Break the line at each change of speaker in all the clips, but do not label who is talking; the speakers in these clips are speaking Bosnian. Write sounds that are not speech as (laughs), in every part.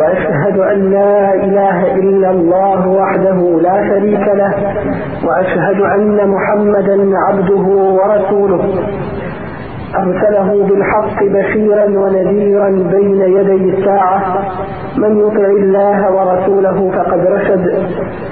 وأشهد أن لا إله إلا الله وحده لا شريك له وأشهد أن محمدا عبده ورسوله أرسله بالحق بشيرا ونذيرا بين يدي الساعة من يطع الله ورسوله فقد رشد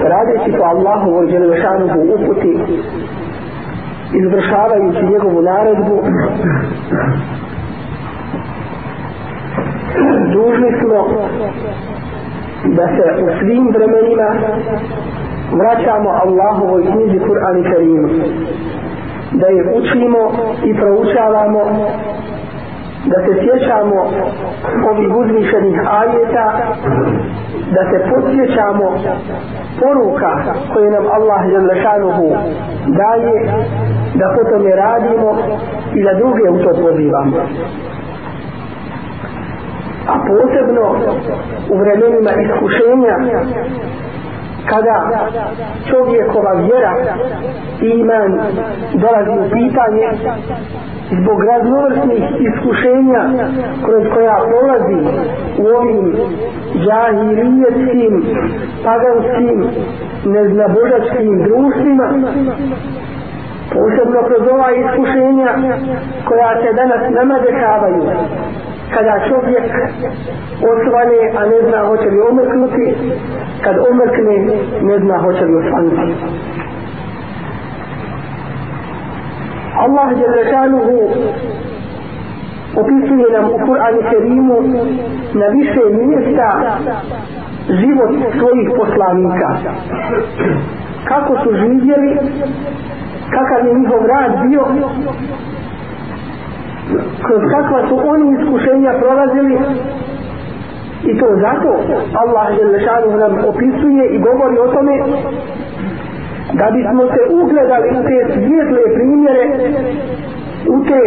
radeći po Allahovu Đelešanovu uputi, izvršavajući njegovu naredbu, dužni smo da se u svim vremenima vraćamo Allahovoj knjizi Kur'an i Karim, da je učimo i proučavamo da se sjećamo ovih uzvišenih ajeta, da se podsjećamo poruka koje nam Allah Jalešanuhu daje, da po tome radimo i da druge u to pozivamo. A posebno u vremenima iskušenja, kada čovjekova vjera i iman dolazi u pitanje, zbog raznovrsnih iskušenja kroz koja polazi u ovim džahirijetskim, paganskim, neznabožačkim društvima, posebno kroz ova iskušenja koja se danas nama dešavaju, kada čovjek osvane, a ne zna hoće li omrknuti, kad omrkne, ne zna hoće li osvaniti. Allah je zašanu u opisuje nam u Kur'anu Kerimu na više mjesta život svojih poslanika. Kako su živjeli, kakav je njihov rad bio, kroz kakva su oni iskušenja prolazili i to zato Allah je zašanu nam opisuje i govori o tome da bismo se ugledali u te svijetle primjere u te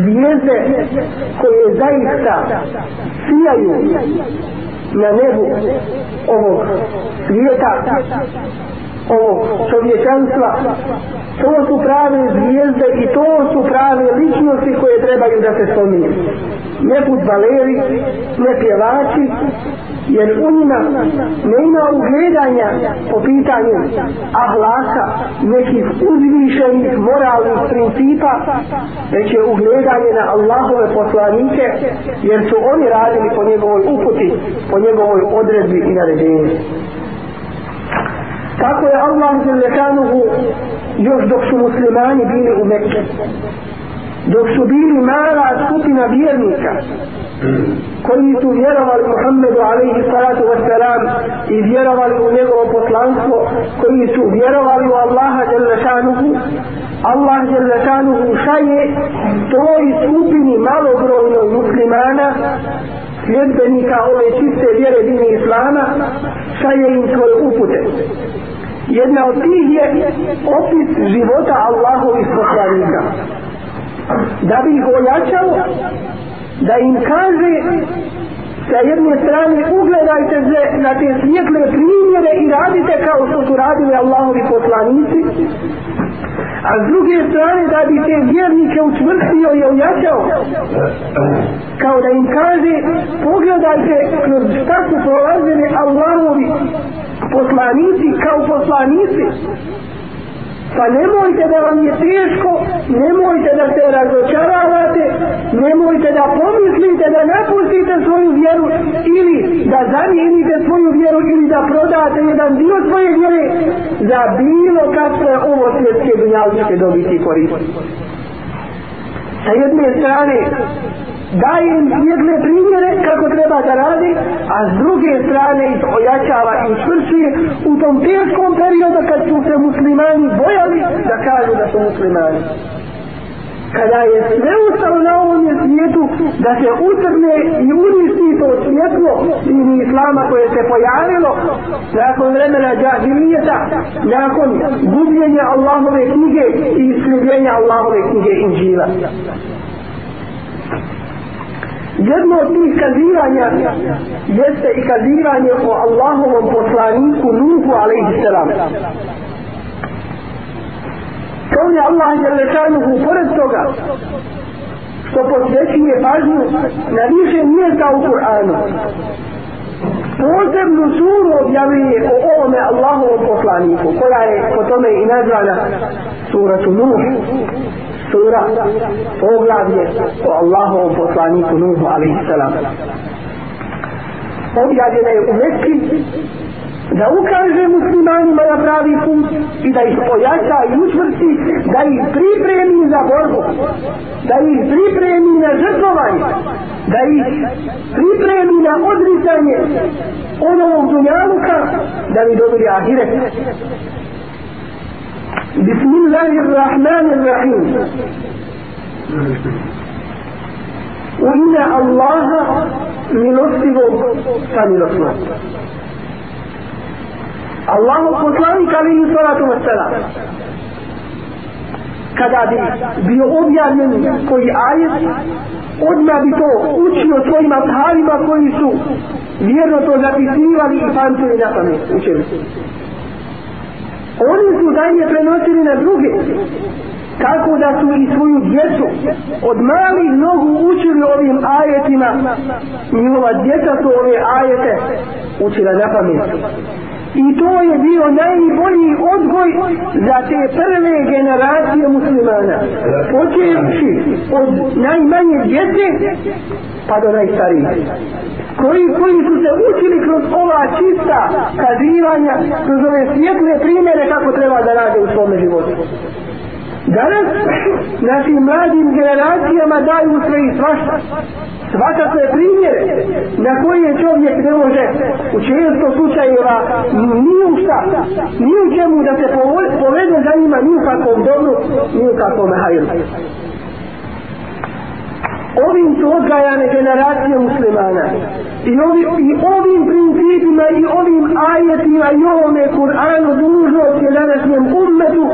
zvijezde koje zaista sijaju na nebu ovog svijeta ovog čovječanstva to su prave zvijezde i to su prave ličnosti koje trebaju da se spominje ne put valeri ne pjevači jer u njima ne ima ugledanja po pitanju ahlaka nekih uzvišenih moralnih principa već je ugledanje na Allahove poslanike jer su oni radili po njegovoj uputi po njegovoj odredbi i naredenju tako je Allah zelekanuhu još dok su muslimani bili u Mekke dok su bili mala skupina vjernika koji su vjerovali Muhammedu alaihi salatu wasalam i vjerovali u njegovo poslanstvo koji su vjerovali u Allaha jalla šanuhu Allah jalla šanuhu šaje toj skupini malobrojno muslimana sljedbenika ove čiste vjere dini islama šaje im svoje upute jedna od tih je opis života Allahovi poslanika da bi ih ojačao da im kaže sa jedne strane ugledajte se na te svijetle primjere i radite kao što su radili Allahovi poslanici a s druge strane da bi te vjernike učvrstio i ojačao kao da im kaže pogledajte kroz šta su prolazili Allahovi poslanici kao poslanici pa nemojte da vam je teško, nemojte da se razočaravate, nemojte da pomislite da napustite svoju vjeru ili da zamijenite svoju vjeru ili da prodate jedan dio svoje vjere za bilo kakve ovo svjetske dunjalčke dobiti koristiti. Sa jedne strane, dajem jedne primjere kako treba da radi, a s druge strane ih ojačava i srci u tom teškom periodu kad su se muslimani bojali da kažu da su muslimani. Kada je sve ustalo na ovom svijetu da se utrne i uništi to svjetlo ili islama koje se pojavilo nakon vremena džahilijeta, nakon gubljenja Allahove knjige i iskrivljenja Allahove knjige i džila jedno od tih kaziranja jeste i kaziranje o Allahovom poslaniku Nuhu alaihi sallam. To je Allah jele šanuhu pored toga što posvećuje pažnju na više mjesta u Kur'anu. Posebnu suru objavljuje o ovome Allahovom poslaniku koja je po tome i nazvana suratu Nuhu sura poglavlje o Allahovom poslaniku Nuhu alaihi salam objavljena je u Mekki da ukaže muslimanima na pravi put i da ih pojača i učvrsti da ih pripremi za borbu da ih pripremi na žrtvovanje da ih pripremi na odricanje onovog dunjaluka da bi dobili ahiret بسم الله الرحمن الرحيم وإن الله لنصبه فلنصبه الله قصانك عليه الصلاة والسلام kada bi bio objavljen koji ajet odmah bi to učio svojim atharima koji su vjerno to zapisivali i pamćili na pamet učili su Oni su dalje prenosili na druge, tako da su i svoju djecu od malih nogu učili ovim ajetima, njihova djeca su ove ajete učila na pamet. I to je bio najbolji odgoj za te prve generacije muslimana. Počeći od najmanje djece pa do najstarijih koji, koji su se učili kroz ova čista kazivanja, kroz ove svjetne primjere kako treba da rade u svome životu. Danas (laughs) našim mladim generacijama daju sve i svašta. Svaka sve primjere na koje čovjek ne može u često slučajeva ni u šta, ni u čemu da se povede za njima ni u kakvom dobru, ni u kakvom hajru. ovim su odgajane generacije muslimana i ovim, i ovim principima i ovim ajetima i ovome Kur'anu dužnost je današnjem ummetu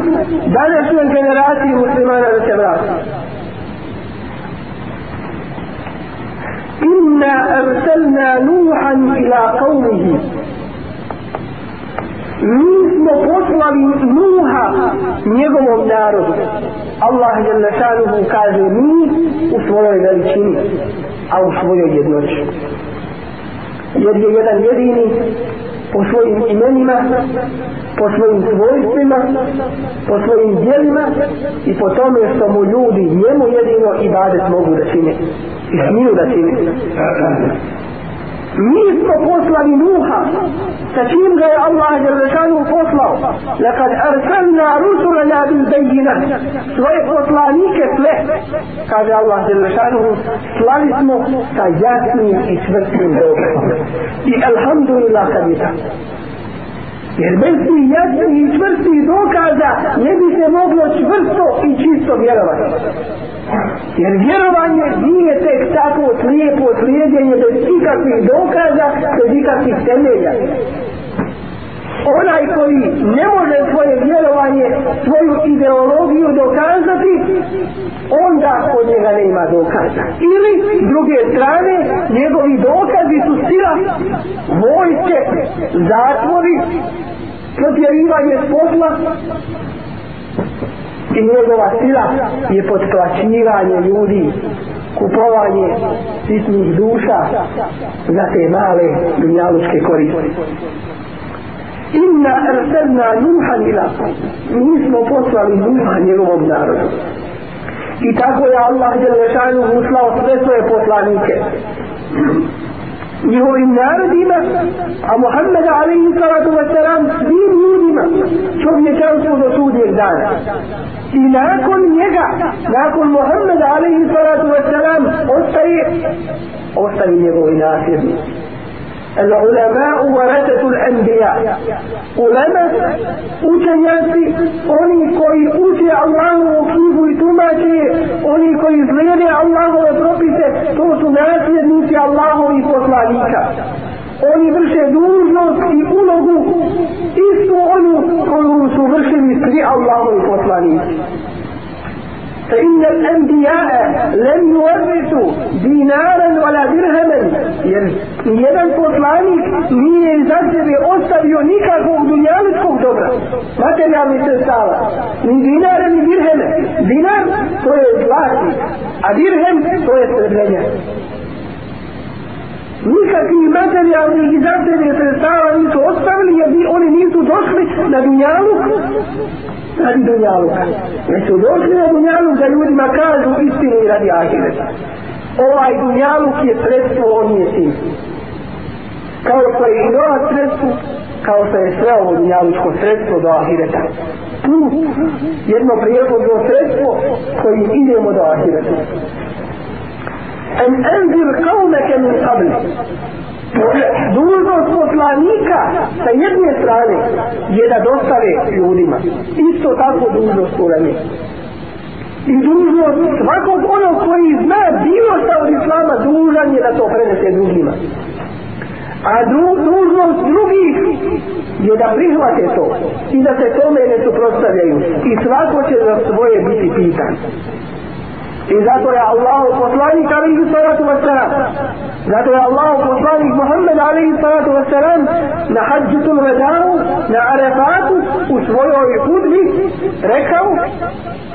današnjem generaciji muslimana da se vrati Inna أرسلنا nuhan ila قومه mi smo poslali Nuha njegovom narodu. Allah je na šanuhu kaže mi u svojoj veličini, a u svojoj jednoći. Jer je jedan jedini po svojim imenima, po svojim svojstvima, po svojim dijelima i po tome što mu ljudi njemu jedino i badet mogu da čine. I smiju da čine. Mi smo poslali Nuha, sa čim ga je Allah Đerlešanu poslao. Lekad arsalna rusulana bil bejina, svoje poslanike sve, kaže Allah Đerlešanu, slali smo sa jasnim i čvrstim dokazom. I alhamdulillah kabita. Jer bez tih jasnih i čvrstih dokaza ne bi se moglo čvrsto i čisto vjerovati. Jer vjerovanje nije tek tako slijepo slijedjenje bez ikakvih dokaza, bez ikakvih temelja. Onaj koji ne može svoje vjerovanje, svoju ideologiju dokazati, onda od njega ne ima dokaza. Ili, s druge strane, njegovi dokazi su sila, vojske, zatvori, protjerivanje posla, i njegova sila je potplaćivanje ljudi, kupovanje sitnih duša za te male dunjalučke koriste. Inna arsadna nuha nila, mi smo poslali nuha njegovom narodu. I tako je Allah Đelešanu uslao sve svoje poslanike njihovim narodima, a Muhammed alaihi sallatu wa sallam svim ljudima, čovječanstvo do sudnjeg dana. I nakon njega, nakon Muhammed alaihi sallatu wa sallam, ostaje, ostaje njegovi nasljednici. العلماء ورثة الأنبياء علماء أتياتي أني كي أتي الله وكيف تماتي أني كي زيني الله وتربيت توتناتي نوتي الله وإفوصل عليك oni vrše dužnost i ulogu istu onu koju su vršili svi Allahovi poslanici. فإن الأنبياء لم يورثوا دينارا ولا درهما يدن فضلاني مين يزجبي أستبيو نيكاكو دنيانسكو دوبرا ما تريا مثل ni dinara ni dirhema. Dinar to je zlati, a dirhem to je srednjenje nikakvi materijalni i zatelje sredstava nisu ostavili jer oni nisu došli na dunjalu radi dunjalu jer su došli na dunjalu da ljudima kažu istinu i radi ahireta ovaj dunjalu je sredstvo on je sin kao što je i dola sredstvo kao što je sve ovo dunjalučko sredstvo do ahireta tu jedno prijevodno sredstvo kojim idemo do ahireta أن أنذر قومك من قبل dužnost poslanika sa jedne strane je da dostave ljudima isto tako dužnost u lemi i dužnost svakog onog koji zna bilo šta od islama dužan je da to prenese drugima a dru, dužnost drugih je da prihvate to i da se tome ne suprostavljaju i svako će za svoje biti pitan I zato je Allah poslanik alaihi salatu wa sallam. Zato je Allah poslanik Muhammed alaihi salatu wa sallam na hađutu vedavu, na arefatu u svojoj hudbi rekao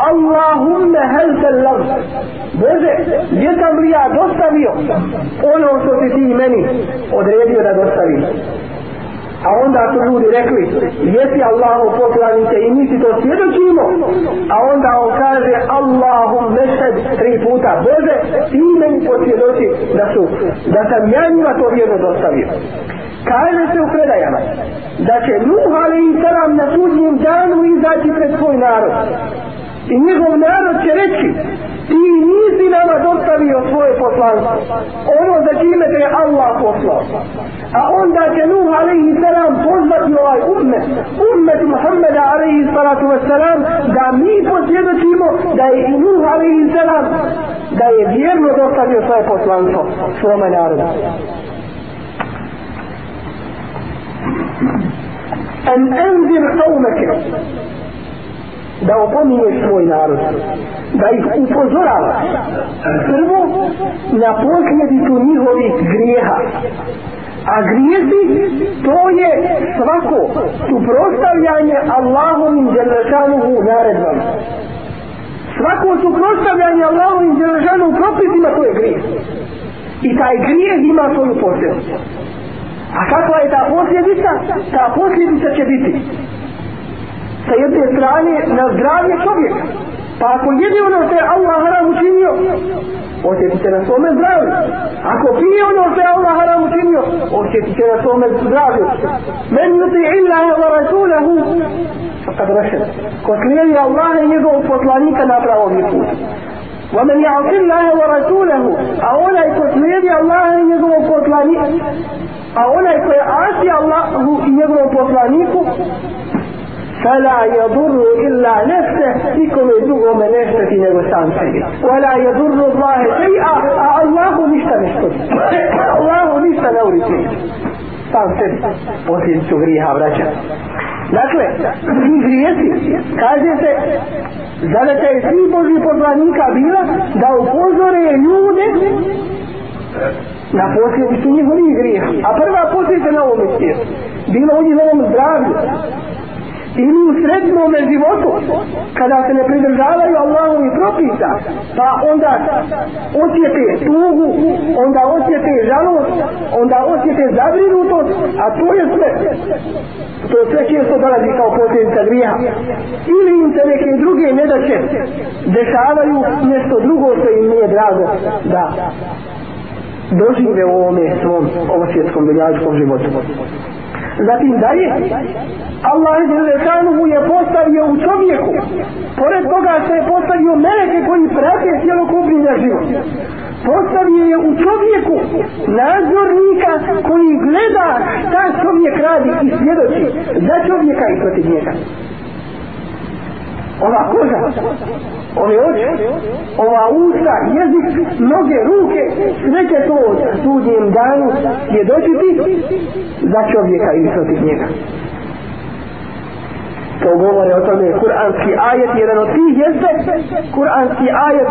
Allahumme hel sallam. Bože, gdje sam li ja dostavio ono što si ti meni odredio da dostavim? A onda su ljudi rekli, jesi Allahu poslanice i mi si to svjedočimo. A onda on kaže, Allahum mešed tri puta, Bože, ti meni posvjedoči da su, da sam ja njima to vjerno dostavio. Kaže se u predajama, da će Nuh alaih salam na suđnjem danu izaći pred svoj narod. I njihov narod će reći, ti nisi nama dostavio svoje poslanstvo. Ono za čime te je Allah poslao. A onda će Nuh alaihi salam pozvati ovaj umet, umet Muhammeda alaihi salatu wasalam, da mi posvjedočimo da je i Nuh alaihi salam, da je vjerno dostavio svoje poslanstvo svome narodu. أن أنذر قومك da opominje svoj narod, da ih upozorava prvo na posljedicu njihovih grijeha. A grijezi to je svako suprostavljanje Allahovim djelašanuhu naredbama. Svako suprostavljanje Allahovim djelašanuhu propisima to je grijez. I taj grijez ima svoju posljedicu. A kakva je ta posljedica? Ta posljedica će biti sa jedne strane na zdravlje čovjeka. Pa ako jede ono što je Allah haram učinio, osjeti se na svome zdravlju. Ako pije ono što je Allah haram učinio, osjeti se na svome zdravlju. Men yuti illa je wa rasulahu, fakad rašen. Ko slijedi Allah i njegov poslanika na pravom mjestu. Wa men yuti illa je wa rasulahu, a onaj ko slijedi Allah i njegov poslanika, a onaj ko je asi Allahu i njegovom poslaniku, fela je durru illa nefse, nikome drugome ne šteti nego sam sebi. Fela je durru Allahe šeji, a, a Allahu ništa ne šteti. Allahu ništa ne uriči. Sam sebi. Osim su griha vraća. Dakle, ti grijesi, kaže se, zadaća je svi Boži poslanika bila da upozore ljude na posljedicu njihovih grijeha. A prva posljedica na ovom mjestu, bilo u njihovom zdravlju, ili u srednjom životu kada se ne pridržavaju Allahom i propisa pa onda osjete tugu onda osjete žalost onda osjete zabrinutost a to je sve to sve često dolazi kao potenca grija
ili im se neke druge nedaće dešavaju nešto drugo što im nije drago da dožive u ovome svom ovosvjetskom dunjačkom životu Zatim dalje, Allah je mu je postavio u čovjeku. Pored toga se je postavio meleke koji prate cijelokupni na život. Postavio je u čovjeku nadzornika koji gleda šta čovjek radi i svjedoči za čovjeka i protiv njega ova koža, ove oči, ova usta, jezik, noge, ruke, sve će to sudnjem danu svjedočiti za čovjeka i protiv njega to govore o tome kuranski ajet jedan od tih jeste kuranski ajet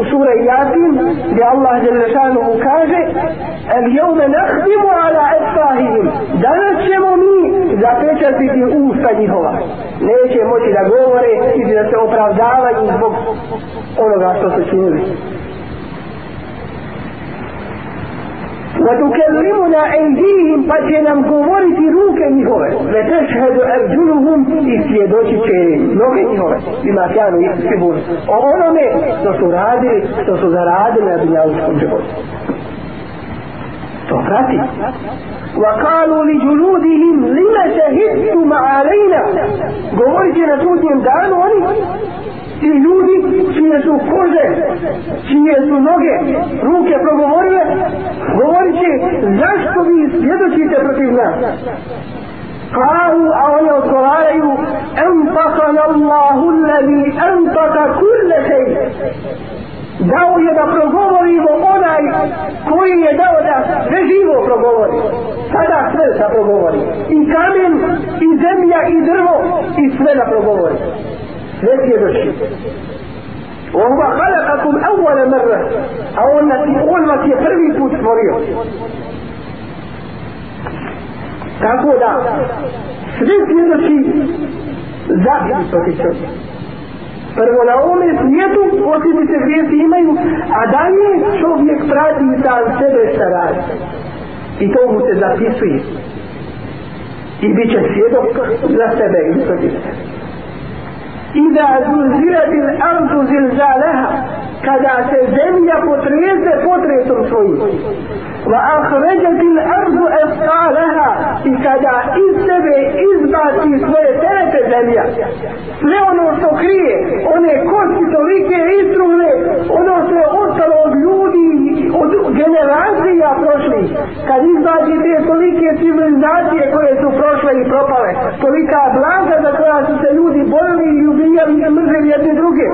u sura Yasin gdje Allah dželle šanu kaže el yevme nahdimu ala efahihim danas ćemo mi zapečatiti usta njihova neće moći da govore i da se opravdavaju zbog onoga što su činili وتكلمنا أيديهم فتنم قبور في روك نهوه وتشهد أرجلهم في سيدوك كيرين نوك نهوه بما كانوا يكسبون وأنا مي تصراد تصراد من أبناء الخجبون تفراتي وقالوا لجلودهم لما شهدتم علينا قبور جنتوتهم دعانوا ti ljudi čije su kože, čije su noge, ruke progovorile, govorit će zašto vi svjedočite protiv nas. Kalu, a oni odgovaraju, empatan Allahu levi empata kurne sej. Dao je da progovorimo onaj koji je dao da sve živo progovori. Sada sve da progovori. I kamen, i zemlja, i drvo, i sve da progovori neke vrši. Ova halaka kum evvole mrre, a on, nati, on vas je prvi put stvorio. Tako da, sve svjedoči za protiv čovjeka. Prvo na ovome svijetu posljedice grijesi imaju, a dalje čovjek prati za sebe šta radi. I to mu se zapisuje. I bit će svjedok za sebe i protiv sebe. Iza zulzirati l'ardu zilzaleha Kada se zemlja potrese potresom svojim Va ahređati l'ardu efkaleha I kada iz sebe izbaci svoje terete zemlja Sve ono što krije One kosti tolike istruhne Ono što je ostalo od ljudi i od generacija prošlih, kad izbađi te tolike civilizacije koje su prošle i propale, tolika blaga za koja su se ljudi borili i ubijali i mrzili jedne druge.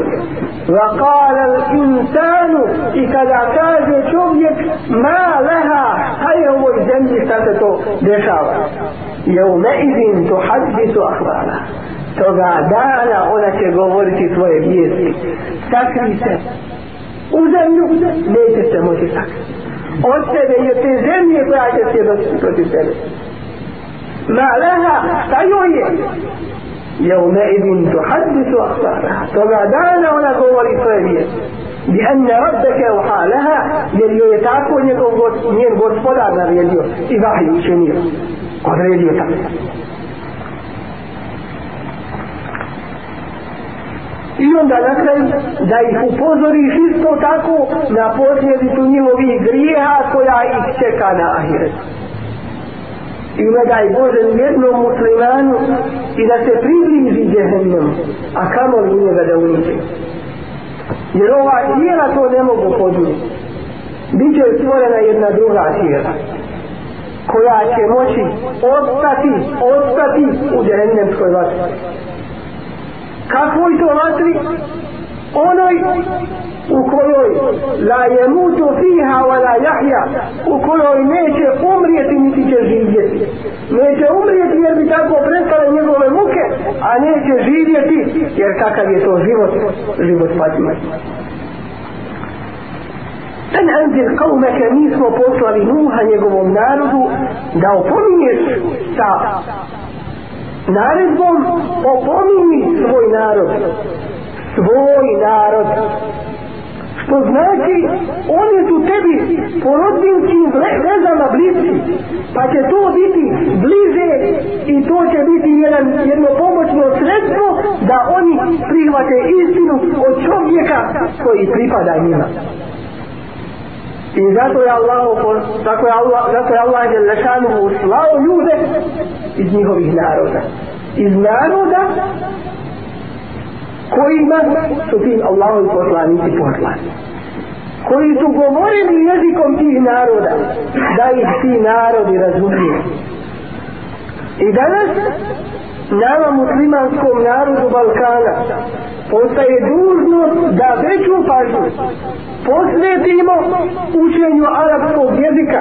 Vakala insanu i kada kaže čovjek, ma leha, kaj je ovoj zemlji šta se to dešava? Je u neizin to hađi su ahvala. Toga dana ona će govoriti svoje vijesti. Takvi se u zemlju, neće se moći sakriti. Od sebe i od te zemlje koja će se doći protiv sebe. Ma leha, šta joj je? Jevme idin tu hadisu ahtara. Toga dana ona govori svoje vijest. Bi ene rabdeke uha leha, jer joj je tako njegov gospodar naredio i vahij učinio. Odredio tako. i onda na kraju da ih upozoriš isto tako na posljedicu njihovih grijeha koja ih čeka na ahiret. I ne daj Bože jednom muslimanu i da se približi djehennom, a kamo li njega da uniče. Jer ova tijela to ne mogu podnijeti. Biće stvorena jedna druga tijela koja će moći ostati, ostati u djehennemskoj vatru kakvoj to vatri? Onoj u kojoj la je mutu fiha wa la jahja, u kojoj neće umrijeti niti će živjeti. Neće umrijeti jer bi tako prestale njegove muke, a neće živjeti jer kakav je to život, život Fatima. Ten anđel kao meke mi smo poslali Nuha njegovom narodu da opominješ sa naredbom opomini svoj narod svoj narod što znači oni su tebi po rodbinskim vezama bliski pa će to biti bliže i to će biti jedan, jedno pomoćno sredstvo da oni prihvate istinu od čovjeka koji pripada njima. I zato je Allah, tako je Allah, zato je Allah je lešanu uslao ljude iz njihovih naroda. Iz naroda kojima su tim Allahom poslanici poslani. Koji su govorili jezikom tih naroda, da ih ti narodi razumiju. I danas, nama muslimanskom narodu Balkana, postaje dužno da veću pažnju posvetimo učenju arapskog jezika.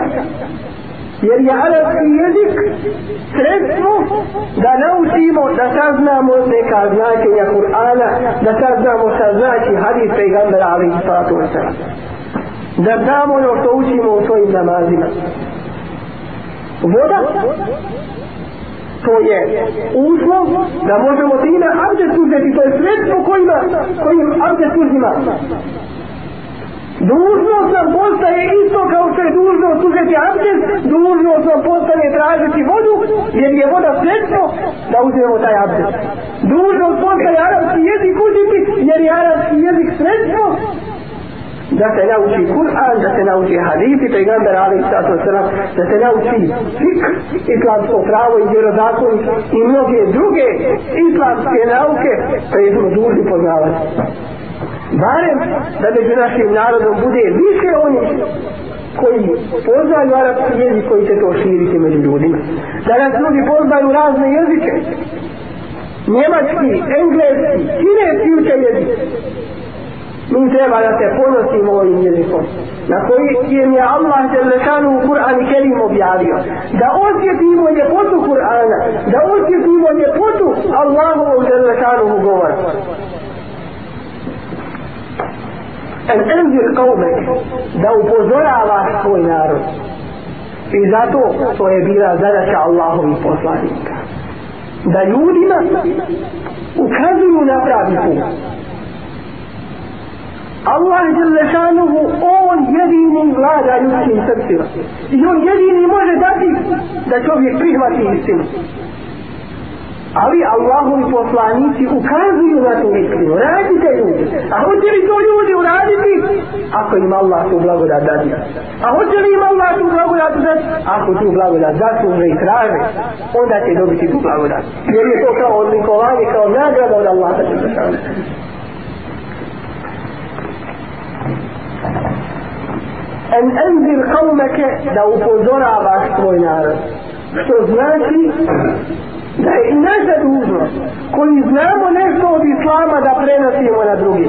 Jer je arapski jezik sredstvo da naučimo, da saznamo neka značenja Kur'ana, da saznamo šta znači hadis pejgambera ali i sallatu Da znamo ono što učimo u svojim namazima. Voda što je uslov da možemo time abdest uzeti, to je sredstvo kojima, kojim abdest uzima. Dužnost nam postaje isto kao što je dužnost uzeti abdest, dužnost nam postane tražiti vodu, jer je voda sredstvo da uzmemo taj abdest. Dužnost postaje arabski jezik uzeti, jer je arabski jezik sredstvo da se nauči Kur'an, da se nauči Hadithi, pregambar Ali Isatu Sala, da se nauči fik, islamsko pravo i vjerozakon i mnoge druge islamske nauke, pa je smo dužni poznavati. Barem da među našim narodom bude više oni koji poznaju arapski jezik koji će to širiti među ljudima. Da nas ljudi poznaju razne jezike, njemački, engleski, kineski uče jezik, mi treba da se ponosimo ovim jezikom na koji je mi Allah Đelešanu u Kur'an i Kerim objavio da osjetimo ljepotu Kur'ana da osjetimo ljepotu Allahu u Đelešanu u govor en enzir kaume da upozorava svoj narod i zato to je bila zadaća Allahovi poslanika da ljudima ukazuju na pravi put Allah je lešanuhu, on jedini vlada ljudskim srcima. I on jedini može dati da čovjek prihvati istinu. Ali Allahovi poslanici ukazuju na tu istinu. Radite ljudi. A hoće li to ljudi uraditi? Ako im Allah tu blagodat dati. A hoće li im Allah tu blagodat dati? Ako tu blagodat zasluže i traže, onda će dobiti tu blagodat. Jer je to kao odlikovanje, kao nagrada od Allaha. Znači. en enzir kaumeke da upozoravaš svoj narod. Što znači da je i naša dužnost koji znamo nešto od islama da prenosimo na drugi.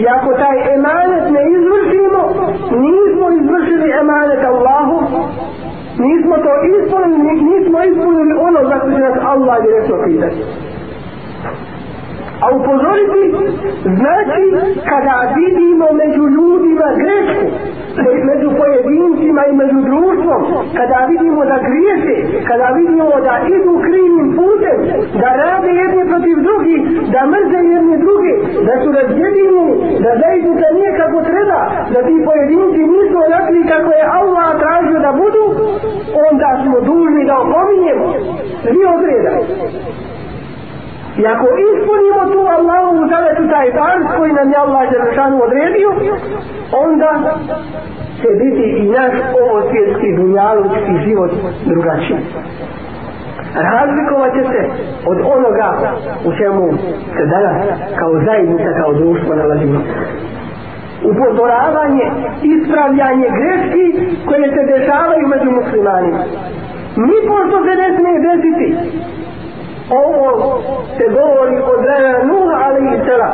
I ako taj emanet ne izvršimo, nismo izvršili emanet Allahu, nismo to ispunili, nismo ispunili ono za što nas Allah direktno pitaći. A upozoriti znači kada vidimo među ljudima grešku, među pojedincima i među društvom, kada vidimo da griješe, kada vidimo da idu krivim putem, da rade jedne protiv drugi, da mrze jedne druge, da su razjedinjeni, da zaidu se nije kako treba, da ti pojedinci nisu onakvi kako je Allah tražio da budu, onda smo dužni da opominjemo. Svi odredaju. I ako ispunimo tu Allahovu zavetu taj dan koji nam je Allah Đerašanu odredio, onda će biti i naš ovo svjetski dunjalučki život drugačiji. Razlikovat će se od onoga u čemu se danas kao zajednica, kao društvo nalazimo. Upozoravanje, ispravljanje greški koje se dešavaju među muslimanima. Nipošto se ne smije desiti, ovo se govori od vremena Nuh ali i sela.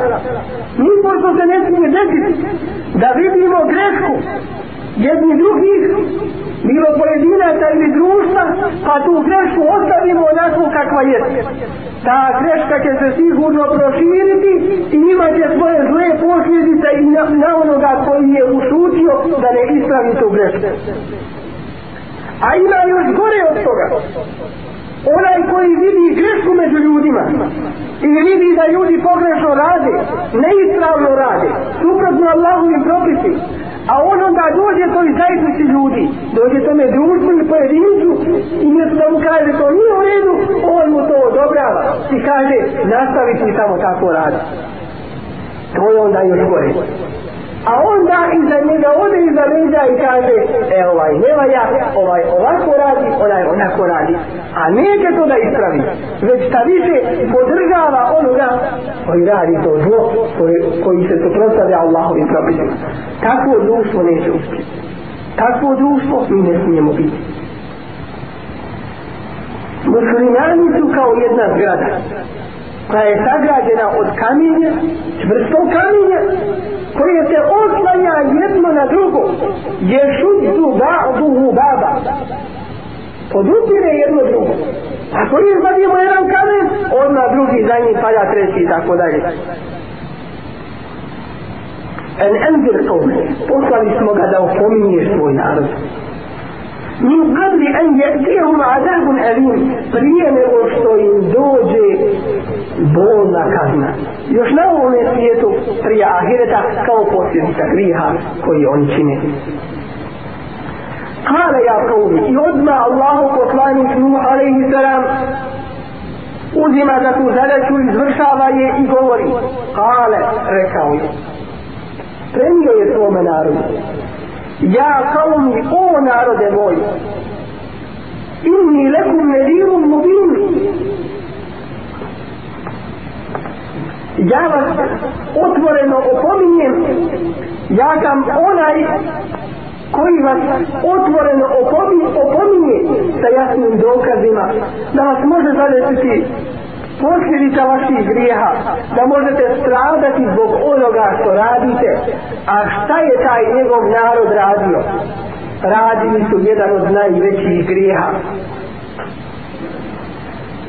Nipošto se ne smije desiti da vidimo grešku jedni drugih, bilo pojedinaca ili društva, pa tu grešku ostavimo onako kakva je. Ta greška će se sigurno proširiti i ima će svoje zle posljedice i na, na onoga koji je ušutio da ne ispravi tu grešku. A ima još gore od toga onaj koji vidi grešku među ljudima i vidi da ljudi pogrešno rade, neispravno rade, suprotno Allahu im propisi, a on onda dođe toj zajednici ljudi, dođe tome društvu i pojedincu i mjesto da mu kaže to nije u redu, on mu to odobrava i kaže nastavi ti tamo tako raditi. To je onda još gore a onda iza njega ode iza leđa i kaže e ovaj ne valja, ovaj ovako radi, onaj onako radi a neće to da ispravi već ta više podržava onoga koji radi to zlo koji, koji se suprotstavlja Allahovim propisima takvo društvo neće uspjeti takvo društvo mi ne smijemo biti Muslimani su kao jedna zgrada koja je sagrađena od kamenja, čvrstog kamenja, koje se oslanja jedno na drugo je šuđu ba'du mu baba podupire jedno drugo ako izbavimo jedan kamen odna drugi za njih pada treći i tako dalje en endir kome poslali smo ga da opominje svoj narod min qabli an yatihum azabun alim prije nego što im dođe bolna kazna još na ovom svijetu prije ahireta kao posljedica griha koji oni čine Kale ja kovi i odmah Allahu poslanik Nuh alaihi salam uzima za tu zadaću, izvršava je i govori Kale, rekao je prenio je svome narodu Ja kaumi, o narode moj, inni lekum nedirum mubin. Ja vas otvoreno opominjem, ja sam onaj koji vas otvoreno opominje, opominje sa jasnim dokazima, da vas može zadesiti posljedica vaših grijeha da možete stradati zbog onoga što radite a šta je taj njegov narod radio radili su jedan od najvećih grijeha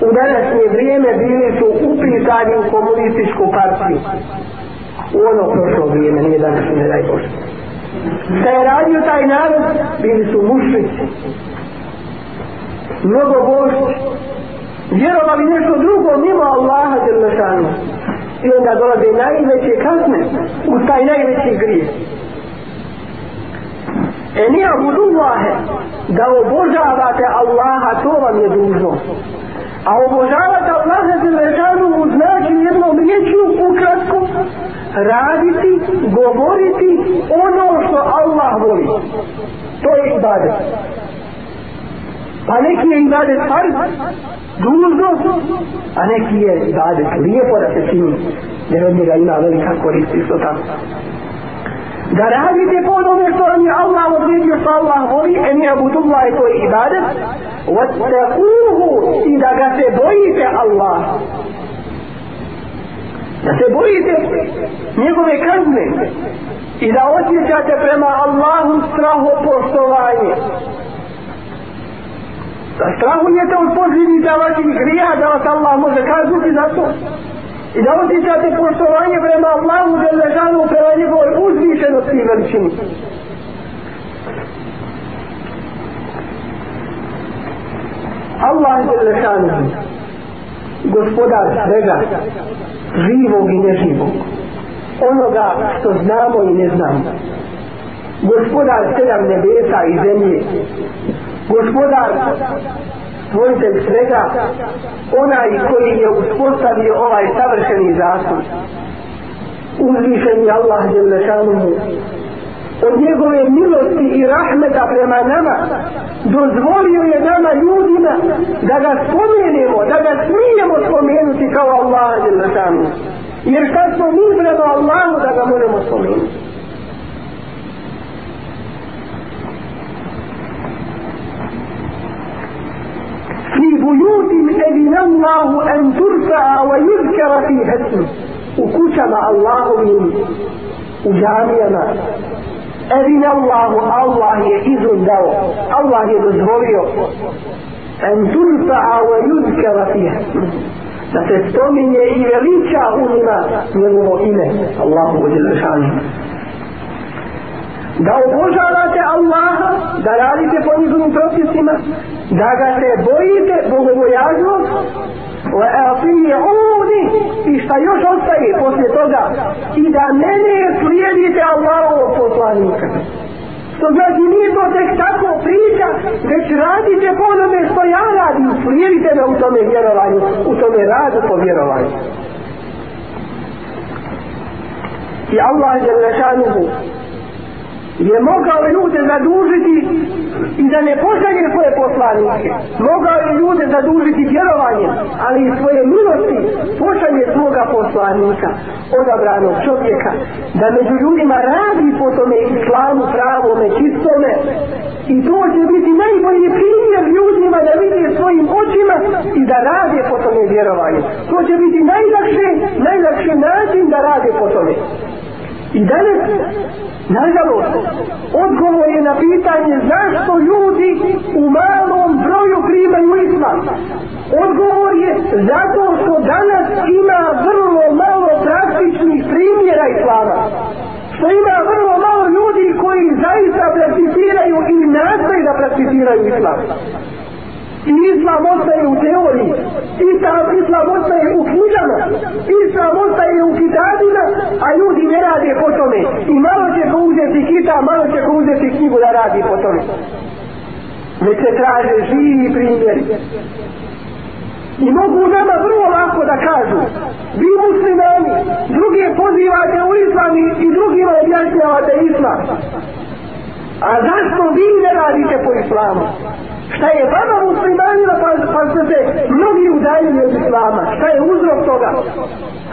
u današnje vrijeme bili su upisani u komunističku partiju u ono prošlo vrijeme nije danas ne daj Bože šta je radio taj narod bili su mušnici mnogo Bože vjerovali nešto drugo mimo Allaha djelašanu. I onda dolaze najveće kazne u taj najveći grijeh. E nije budullahe da obožavate Allaha, to vam je dužno. A obožavate Allaha za vežanu u znači jednom riječju ukratko raditi, govoriti ono što Allah voli. To je ibadet. Pa neki je ibadet par, dužno, a neki je ibadet lijepo da se čini, jer od njega ima velika korist isto tako. Da radite po onome što vam je Allah odredio što Allah voli, eni abudullahi to je ibadet, vatakuhu i da ga se bojite Allah. Da se bojite njegove kazne i da osjećate prema Allahu straho poštovanje strahujete od pozivnika vašim grija da vas Allah može kazniti za to i da osjećate poštovanje prema Allahu da je žalu prema njegovoj uzvišenosti i veličini. Allah je lešanu gospodar svega živog i neživog onoga što znamo i ne znamo gospodar sedam nebesa i zemlje gospodar stvoritelj svega onaj koji je uspostavio ovaj savršeni zakon uzvišen je Allah djelašanuhu od njegove milosti i rahmeta prema nama dozvolio je nama ljudima da ga spomenemo da ga smijemo spomenuti kao Allah djelašanuhu jer šta smo mi prema Allahu da ga možemo spomenuti في بيوت أذن الله أن ترفع ويذكر فيها اسمه وكتب الله من جامعنا أذن الله الله يئذن دو الله يدزهوريو أن ترفع ويذكر فيها da se spominje i veliča u njima njegovo ime Allahu Bođe Lešanje. da obožavate Allaha da radite po njegovom propisu da ga se bojite bogobojaznost wa ati'uni i šta još ostaje poslije toga i da mene slijedite Allahovo poslanika što znači nije to tek tako priča već radite po onome što ja radim slijedite me u tome vjerovanju u tome radu po vjerovanju i Allah je našanuhu je mogao ljude zadužiti i da ne poznaje svoje poslanike. Mogao je ljude zadužiti vjerovanjem, ali i svoje milosti pošalje svoga poslanika, odabrano čovjeka, da među ljudima radi po tome islamu pravome, čistome. I to će biti najbolji primjer ljudima da vidi svojim očima i da rade po tome vjerovanje. To će biti najlakše, najlakše način da rade po tome. I danas, nažalost, odgovor je na pitanje zašto ljudi u malom broju primaju islam. Odgovor je zato što danas ima vrlo malo praktičnih primjera islama. Što ima vrlo malo ljudi koji zaista praktiziraju i nastaju da praktiziraju islam. I islam ostaje u teoriji. Islam, islam ostaje u knjigama. Islam ostaje u kitabima, a ljudi ne rade po tome. I malo će ko uzeti kita, malo će ko uzeti knjigu da radi po tome. Ne se traže živi primjeri. I mogu nama vrlo lako da kažu, vi muslimani, druge pozivate u islami i drugima objašnjavate islam. A zašto vi ne radite po islamu? Šta je vama muslimanima pa, pa ste se mnogi udaljili od islama? Šta je uzrok toga?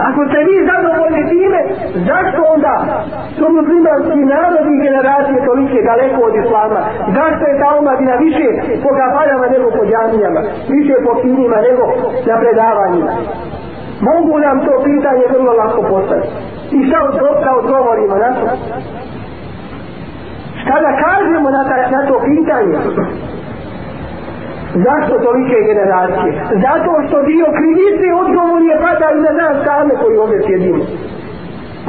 Ako ste vi zadovoljni time, zašto onda su muslimanski narodni generacije tolike daleko od islama? Zašto je ta omladina više po kafaljama nego po džamijama? Više po kinima nego na predavanjima? Mogu nam to pitanje vrlo lako postaviti. I šta od, odgovorimo na to? šta da kažemo na, ta, na to pitanje? Zašto tolike generacije? Zato što dio krivice odgovor je pada i na nas same koji ovdje sjedimo.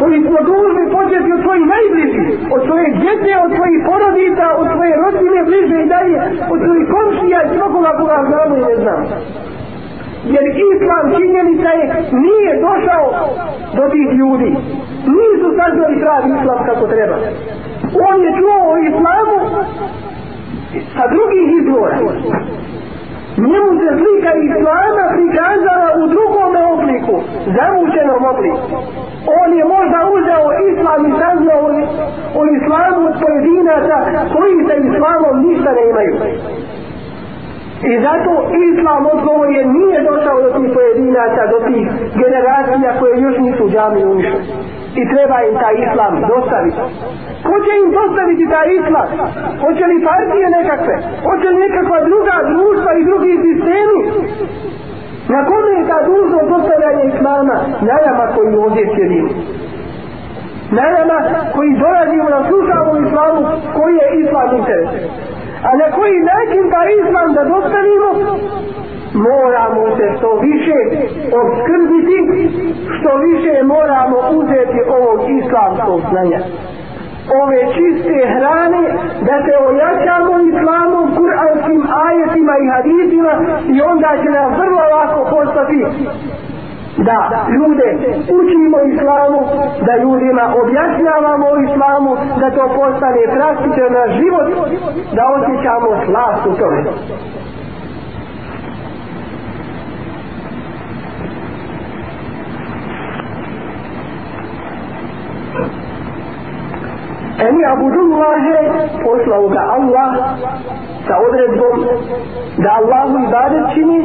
Koji smo dužni početi od svojih najbliži, od svoje djece, od svojih porodica, od svoje rodine, bliže i dalje, od svojih komšija i svakoga koga znamo i ne znamo jer islam činjenica je nije došao do tih ljudi nisu saznali pravi islam kako treba on je čuo o islamu sa drugih izvora njemu se slika islama prikazala u drugome obliku zamućenom obliku on je možda uzeo islam i saznao o islamu od pojedinaca koji sa islamom ništa ne imaju I zato islam odgovor je nije došao do tih pojedinaca, do tih generacija koje još nisu džami unišli. I treba im taj islam dostaviti. Ko će im dostaviti taj islam? Hoće li partije nekakve? Hoće li nekakva druga društva i drugi sistemi? Na kome je ta dužno dostavljanje islama? Na nama koji ovdje sjedimo. Na nama koji dolazimo na slušavu islamu koji je islam interesuje a na koji način pa da izman da dostavimo moramo se što više obskrbiti što više moramo uzeti ovog islamskog znanja ove čiste hrane da se ojačamo islamom kuranskim ajetima i hadisima i onda će nam vrlo lako postati da ljude učimo islamu, da ljudima objašnjavamo o islamu, da to postane praktično na život, da osjećamo slast u tome. Eni Abu Dullah je poslao ga Allah sa odredbom da Allahu ibadet čini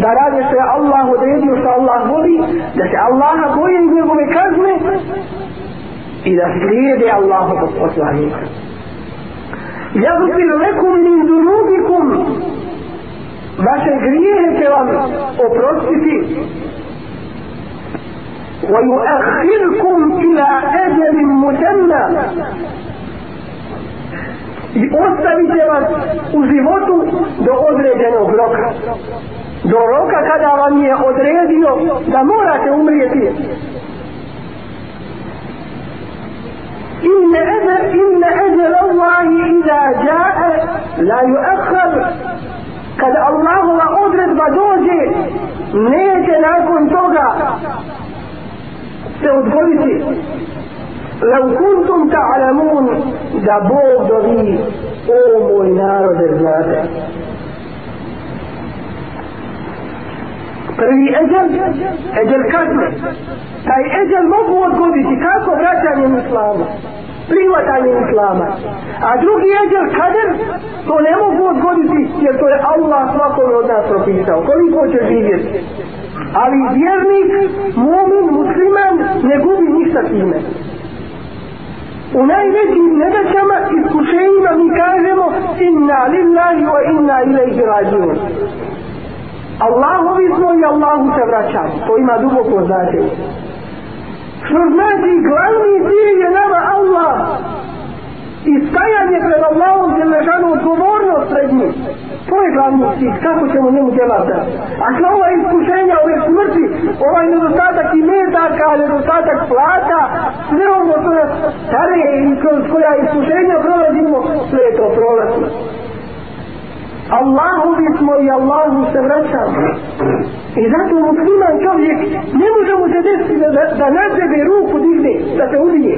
da rade što je Allah odredio što Allah voli, da se Allaha boje i njegove kazne i da slijede Allaha kod poslanika. Jazupir lekum min dunubikum vaše grijehe će vam oprostiti ويؤخركم إلى أجل مسمى يؤثر بجرد أزيموت دو أدري جنوب دۆڕۆکە کە داڵانیە خۆدرەیە دیۆ دەمۆراکە عمرێتی إن أجل إن أجل الله إذا جاء لا يؤخر قد الله وأدرك بدوجي نيك ناكن توقع سيد قلتي لو كنتم تعلمون دبوغ دبي أو مولنار درجاته prvi eđel, eđel kazne. Taj eđel mogu odgoditi kako vraćanjem islama, prihvatanjem islama. A drugi eđel kader, to ne mogu odgoditi jer to je Allah svakom od nas propisao. Koliko će živjeti? Ali vjernik, mumin, musliman ne gubi ništa time. U najvećim nedećama i iskušenjima mi kažemo inna lillahi wa inna ilaihi rađivu. Allahovi smo i Allahu se vraćamo. To ima duboko znači. Što znači glavni cilj je nama Allah. I stajanje pred Allahom gdje ležano odgovornost pred njim. To je glavni cilj, kako ćemo njemu djelati da. A sva ova iskušenja, ove smrti, ovaj nedostatak i metaka, nedostatak plata, sve ono što je stare i kroz koja iskušenja prolazimo, sve je to prolazimo. Allahu bismo i Allahu se vraćamo. I zato musliman čovjek ne može mu se desiti da, da, da na sebe ruku digne, da se ubije.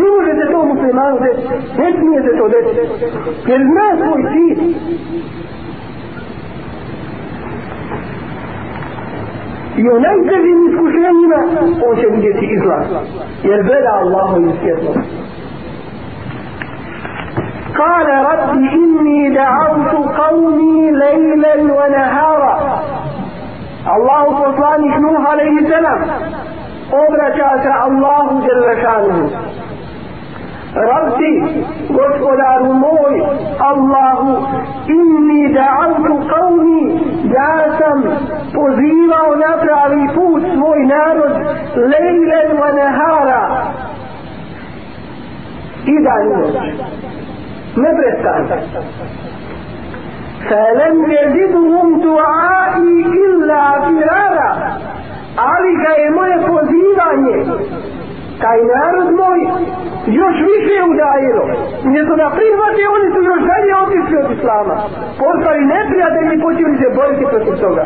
Ne može se to muslimanu desiti, ne smije se to desiti. Jer zna svoj cilj. I o najtežim iskušenjima on će vidjeti izlaz. Jer gleda Allahu i svjetlost. قال رب إني دعوت قومي ليلا ونهارا الله فصلانك نوح عليه السلام أبرجات الله جل شانه ربي غسولار موي الله إني دعوت قومي جاسم وزيما ونفر عريفوس موي نارد ليلا ونهارا إذا نوح neprestano. Felem je vidum dua i illa firara, ali ga je moje pozivanje, taj narod moj, još više udajilo. Nije to da prihvate, oni su još dalje otišli od islama. Postali neprijatelji počeli se boriti protiv toga.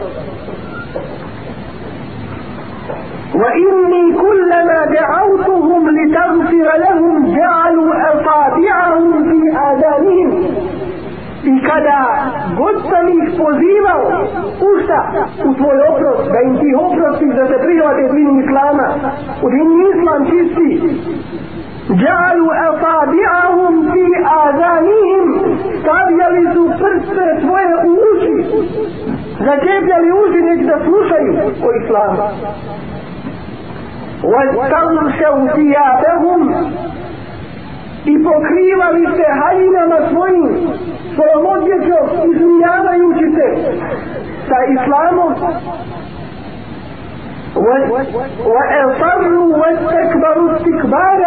وإني كلما دعوتهم لتغفر لهم جعلوا أصابعهم في آذانهم I kada god sam ih pozivao, usta u svoj oprost, da im ti oprostim da se prihvate dinu islama, u dinu islam čisti, جعلوا أصابعهم في آذانهم stavljali su prste svoje u uši zađepljali uši neći da slušaju o islamu وَاسْتَغْشَوْ دِيَابَهُمْ I pokrivali se haljinama svojim, svojom odjećom, izmijavajući se sa islamom. وَاَصَرُوا وَاسْتَكْبَرُوا اسْتِكْبَارَ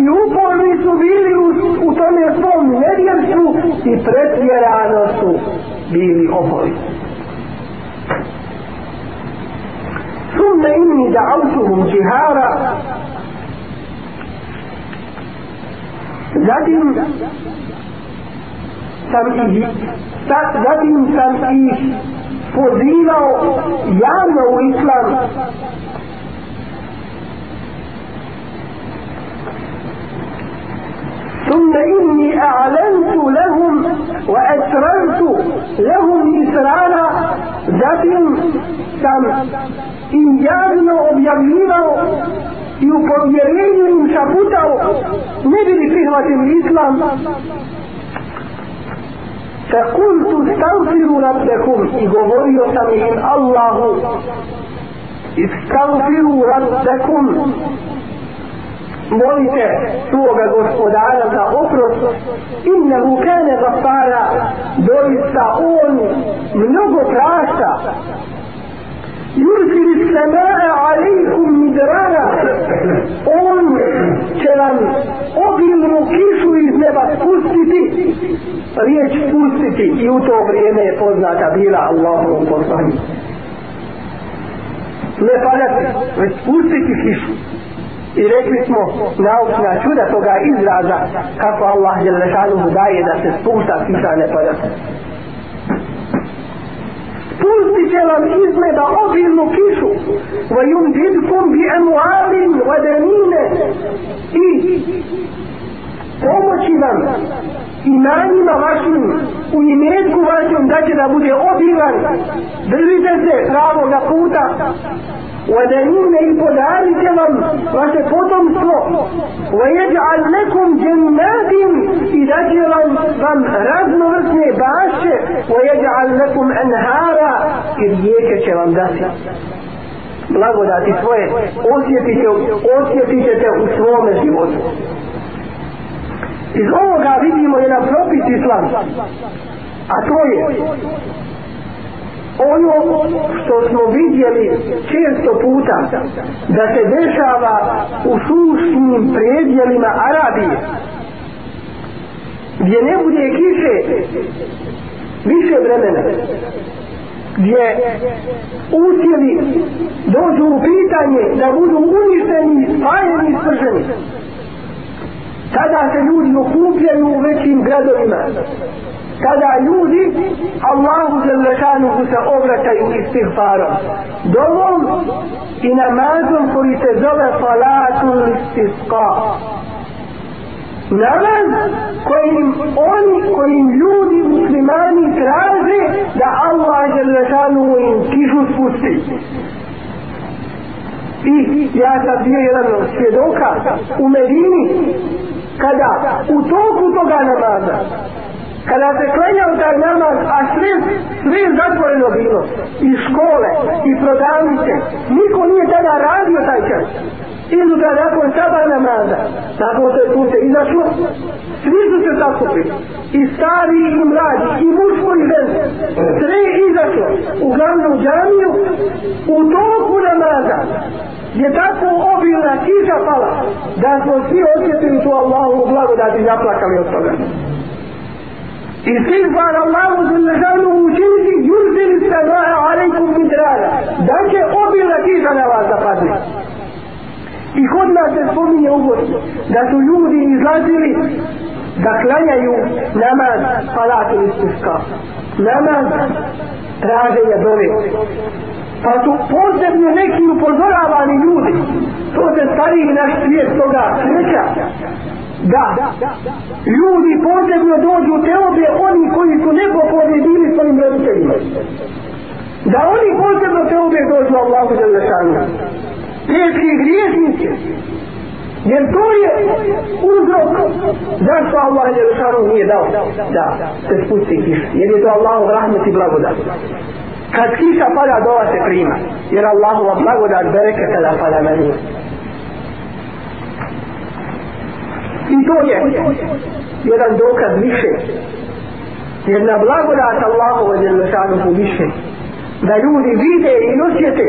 I uporni su bili u, u tome svom nevjerstvu i pretvjerano su bili oporni. ثم إني دعوتهم شهارا زادهم سمعيه زادهم يا فوزينو يانو إسلام ثم إني أعلنت لهم وأسررت لهم إسرارا zatim sam im javno objavljivao i u povjerenju im šaputao ne bili prihvatili islam fe kultu stavfiru rabdekum i govorio sam im Allahu istavfiru rabdekum molite svoga gospodara za oprost inna vukane gafara doista on mnogo prašta Yusir sema'a alaikum midrara On će vam obilnu kišu iz neba spustiti Riječ spustiti i u to vrijeme je poznata bila Allahom poslani Ne paljati, već spustiti kišu I rekli smo naučna čuda toga izraza kako Allah je lešanu daje da se spušta kiša ne padate. Pusti će vam izgleda obilnu kišu va jun didkom bi emuarin va denine i pomoći vam imanima vašim u imetku vašom da će da bude obilan držite se pravo na puta ودليلنا يبدالك من وسفوتم سوء ويجعل لكم جنات إذا من رزم ورسني باش ويجعل لكم أنهارا إذيك شرم داسي blagodati svoje osjetite, osjetite u svome životu. Iz ovoga vidimo jedan propis islam, a to je ono što smo vidjeli često puta da se dešava u sušnim predjelima Arabije gdje ne bude kiše više vremena gdje usjeli dođu u pitanje da budu uništeni, spajeni i sprženi. Tada se ljudi okupljaju u većim gradovima, kada ljudi Allahu Zalakanuhu se obraćaju istihbarom dovom i namazom koji se zove salatu istihka namaz kojim oni kojim ljudi muslimani traže da Allah Zalakanuhu im kišu spusti i ja sam bio jedan svjedoka u Medini kada u toku toga namaza kada se klenjao taj namaz, a sve, sve je zatvoreno bilo, i škole, i prodavnice, niko nije tada radio taj čas. Idu da nakon sabar namaza, tako se tu se izašlo, svi su se zakupili, i stari, i mladi, i muško, i bez, sve je izašlo, uglavnom u džamiju, u toku namaza, je tako obilna kiša pala, da smo svi osjetili tu Allahovu blagodati i zaplakali od toga. Istighfar Allahu dželle džalalu učiniti yurzil samaa alejkum mitrala. Da će obilati za na vas da padne. I kod nas se spominje ugod da su ljudi izlazili da klanjaju namaz palatu istuska. Namaz traže je dove. Pa su posebno neki upozoravani ljudi. To se stari naš svijet toga sreća da ljudi posebno dođu te obje oni koji su nebo povjedili svojim roditeljima da oni posebno te obje dođu Allahu za lešanu te tri griješnice jer to je uzrok zašto Allah je lešanu nije dao da se spusti kiš jer je to Allahu rahmet i blagodat kad kiša pada dola se prima jer Allahu blagodat bereke kada pada na njih I to je jedan dokaz više. Jedna blagodat Allahu wa jalla šanuhu više. Da ljudi vide i osjete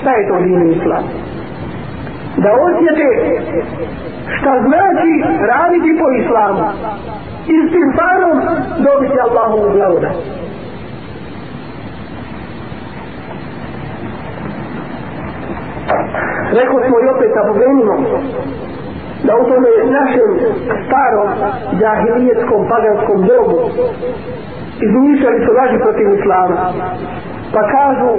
šta je to dini islam. Da osjete šta znači raditi po islamu. I s tim farom dobiti Allahu wa jalla. Rekao smo i opet, a pogledajmo, da u tome našem starom jahilijetskom paganskom dobu izmišljali su laži protiv islama. Pa kažu,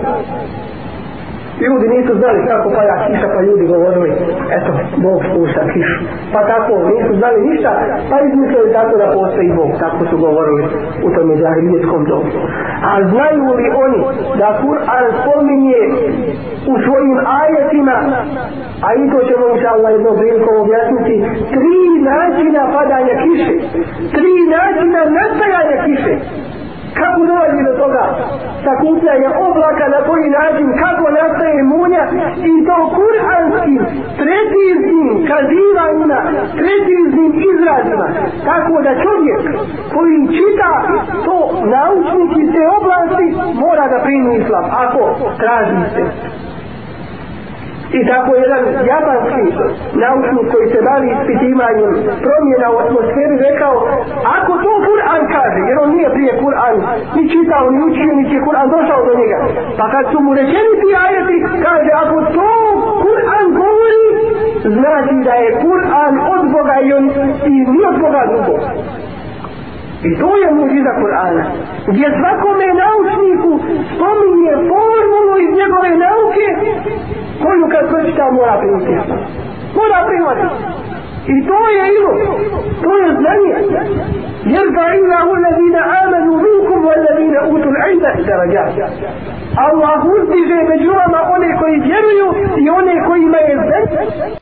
ljudi nisu znali kako pa ja kiša, pa ljudi govorili, eto, Bog spušta kišu. Pa tako, nisu znali ništa, pa izmišljali tako da postoji Bog, tako su govorili u tome jahilijetskom dobu. A znaju li oni da Kur'an spominje u svojim ajetima, a i to ćemo inša Allah jednom prilikom objasniti, tri načina padanja kiše, tri načina nastajanja kiše kako dolazi do toga sakupljanja oblaka na koji način kako nastaje munja i to kuranskim preciznim kazivanjima preciznim izrazima tako da čovjek koji čita to naučnik iz te oblasti mora da primi islam ako traži se I tako jedan japanski naučnik koji se bavi ispitivanjem promjena u atmosferi rekao ako to Kur'an kaže, jer on nije prije Kur'an ni čitao, ni učio, ni je Kur'an došao do njega. Pa kad su mu rečeni ti ajeti, kaže ako to Kur'an govori, znači da je Kur'an od Boga i on i ni od Boga drugog. I to je muđiza Kur'ana. Gdje svakome naučniku spominje formulu iz njegove nauke koju kad pročita mora primati. Mora primati. I to je ilo. To je znanje. Jer ga ima u ladina amanu vinkum u ladina utul ilda i darađa. Allah uzdiže među vama one koji vjeruju i one kojima je znanje.